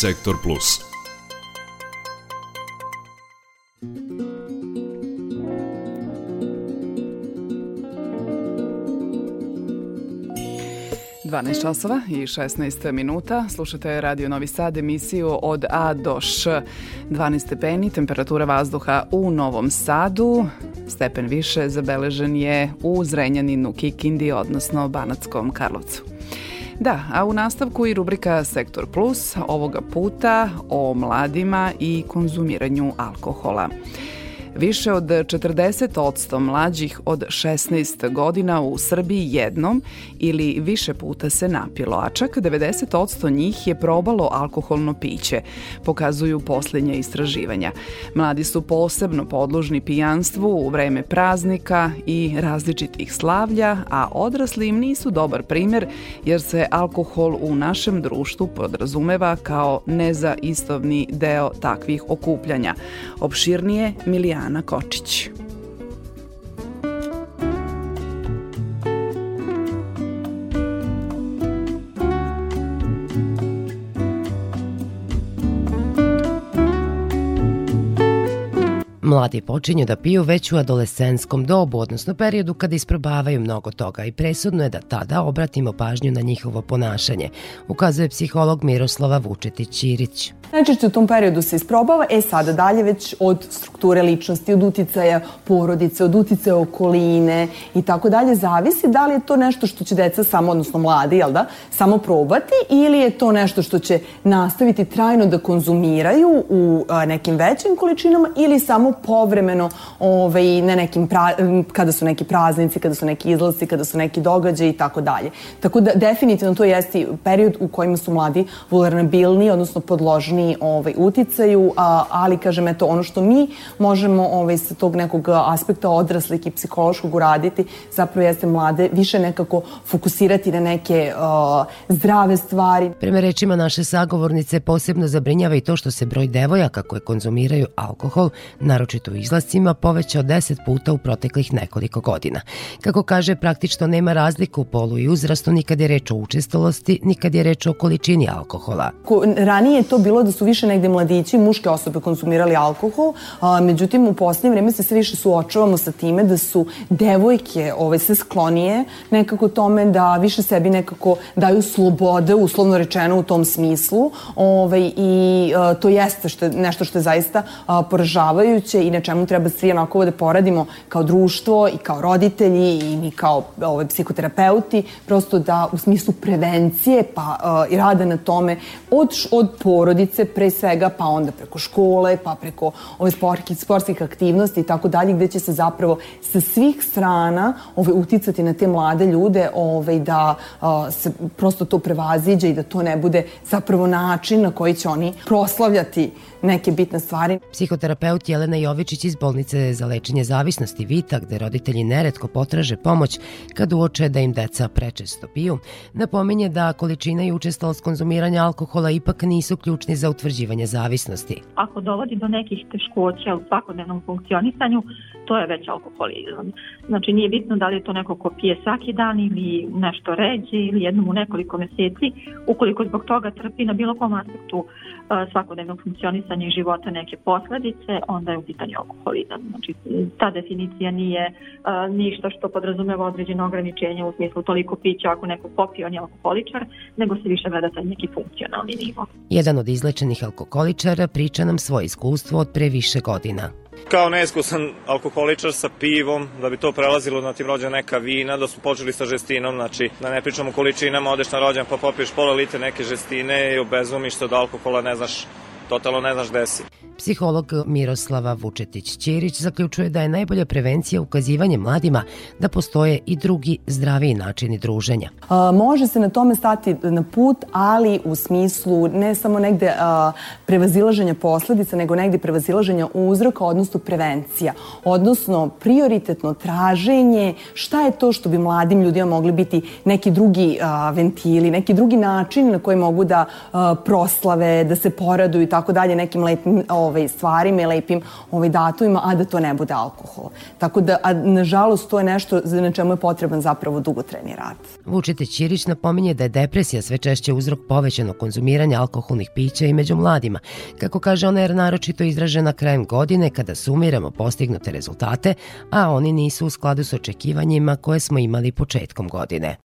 Sektor Plus. Dvanaest časova i 16 minuta. Slušate Radio Novi Sad emisiju od A do Š. 12 stepeni, temperatura vazduha u Novom Sadu. Stepen više zabeležen je u Zrenjaninu, Kikindi, odnosno Banatskom Karlovcu. Da, a u nastavku i rubrika Sektor Plus, ovoga puta o mladima i konzumiranju alkohola. Više od 40% mlađih od 16 godina u Srbiji jednom ili više puta se napilo, a čak 90% njih je probalo alkoholno piće, pokazuju poslednje istraživanja. Mladi su posebno podložni pijanstvu u vreme praznika i različitih slavlja, a odrasli im nisu dobar primer jer se alkohol u našem društvu podrazumeva kao nezaistovni deo takvih okupljanja. Opširnije Milijana Ana Kočić. Mladi počinju da piju već u adolescenskom dobu, odnosno periodu kada isprobavaju mnogo toga i presudno je da tada obratimo pažnju na njihovo ponašanje, ukazuje psiholog Miroslava Vučetić-Ćirić. Najčešće u tom periodu se isprobava, e sada dalje već od strukture ličnosti, od uticaja porodice, od uticaja okoline i tako dalje, zavisi da li je to nešto što će deca samo, odnosno mladi, jel da, samo probati ili je to nešto što će nastaviti trajno da konzumiraju u nekim većim količinama ili samo povremeno ovaj, na nekim pra, kada su neki praznici, kada su neki izlasci, kada su neki događaji i tako dalje. Tako da definitivno to jeste period u kojima su mladi vulnerabilni, odnosno podložni ovaj, uticaju, a, ali kažem, eto, ono što mi možemo ovaj, sa tog nekog aspekta odraslih i psihološkog uraditi, zapravo jeste mlade više nekako fokusirati na neke uh, zdrave stvari. Prema rečima naše sagovornice posebno zabrinjava i to što se broj devojaka koje konzumiraju alkohol, naročito u izlascima, povećao 10 puta u proteklih nekoliko godina. Kako kaže, praktično nema razlika u polu i uzrastu ni kad je reč o učestalosti, ni kad je reč o količini alkohola. Ranije je to bilo da su više negde mladići, muške osobe konzumirali alkohol, a, međutim u poslednje vreme se sve više suočavamo sa time da su devojke ovaj, sve sklonije nekako tome da više sebi nekako daju slobode, uslovno rečeno u tom smislu ovaj, i a, to jeste što, nešto što je zaista a, poražavajuće i na čemu treba svi onako da poradimo kao društvo i kao roditelji i mi kao ovaj, psihoterapeuti, prosto da u smislu prevencije pa a, i rada na tome od, od porodice pre svega, pa onda preko škole, pa preko ove sportskih, sportskih aktivnosti i tako dalje, gde će se zapravo sa svih strana ove, uticati na te mlade ljude ove, da a, se prosto to prevaziđe i da to ne bude zapravo način na koji će oni proslavljati neke bitne stvari. Psihoterapeut Jelena Jovičić iz bolnice za lečenje zavisnosti Vita, gde roditelji neretko potraže pomoć kad uoče da im deca prečesto piju, napominje da količina i učestalost konzumiranja alkohola ipak nisu ključni za utvrđivanje zavisnosti. Ako dovodi do nekih teškoća u svakodnevnom funkcionisanju, to je već alkoholizam. Znači nije bitno da li je to neko ko pije svaki dan ili nešto ređe ili jednom u nekoliko meseci, ukoliko zbog toga trpi na bilo kom aspektu svakodnevnog funkcionisanja i života neke posledice, onda je u pitanju alkoholizam. Znači ta definicija nije uh, ništa što podrazumeva određeno ograničenje u smislu toliko pića ako neko popije on je alkoholičar, nego se više gleda taj neki funkcionalni nivo. Jedan od izlečenih alkoholičara priča nam svoje iskustvo od pre više godina. Kao neiskusan alkoholičar sa pivom, da bi to prelazilo na tim rođen neka vina, da su počeli sa žestinom, znači da ne pričamo o količinama, odeš na rođen pa popiješ pola litre neke žestine i obezumiš se od alkohola, ne znaš totalno ne znaš gde si. Psiholog Miroslava Vučetić-Ćirić zaključuje da je najbolja prevencija ukazivanje mladima da postoje i drugi zdraviji načini druženja. A, može se na tome stati na put, ali u smislu ne samo negde a, prevazilaženja posledica, nego negde prevazilaženja uzroka, odnosno prevencija. Odnosno, prioritetno traženje šta je to što bi mladim ljudima mogli biti neki drugi a, ventili, neki drugi način na koji mogu da a, proslave, da se poraduju i tako tako dalje, nekim lepim ovaj, stvarima i lepim ovaj, datumima, a da to ne bude alkohol. Tako da, a, nažalost, to je nešto na čemu je potreban zapravo dugotrajni rad. Vučite Ćirić napominje da je depresija sve češće uzrok povećanog konzumiranja alkoholnih pića i među mladima. Kako kaže ona je naročito izražena krajem godine kada sumiramo postignute rezultate, a oni nisu u skladu s očekivanjima koje smo imali početkom godine.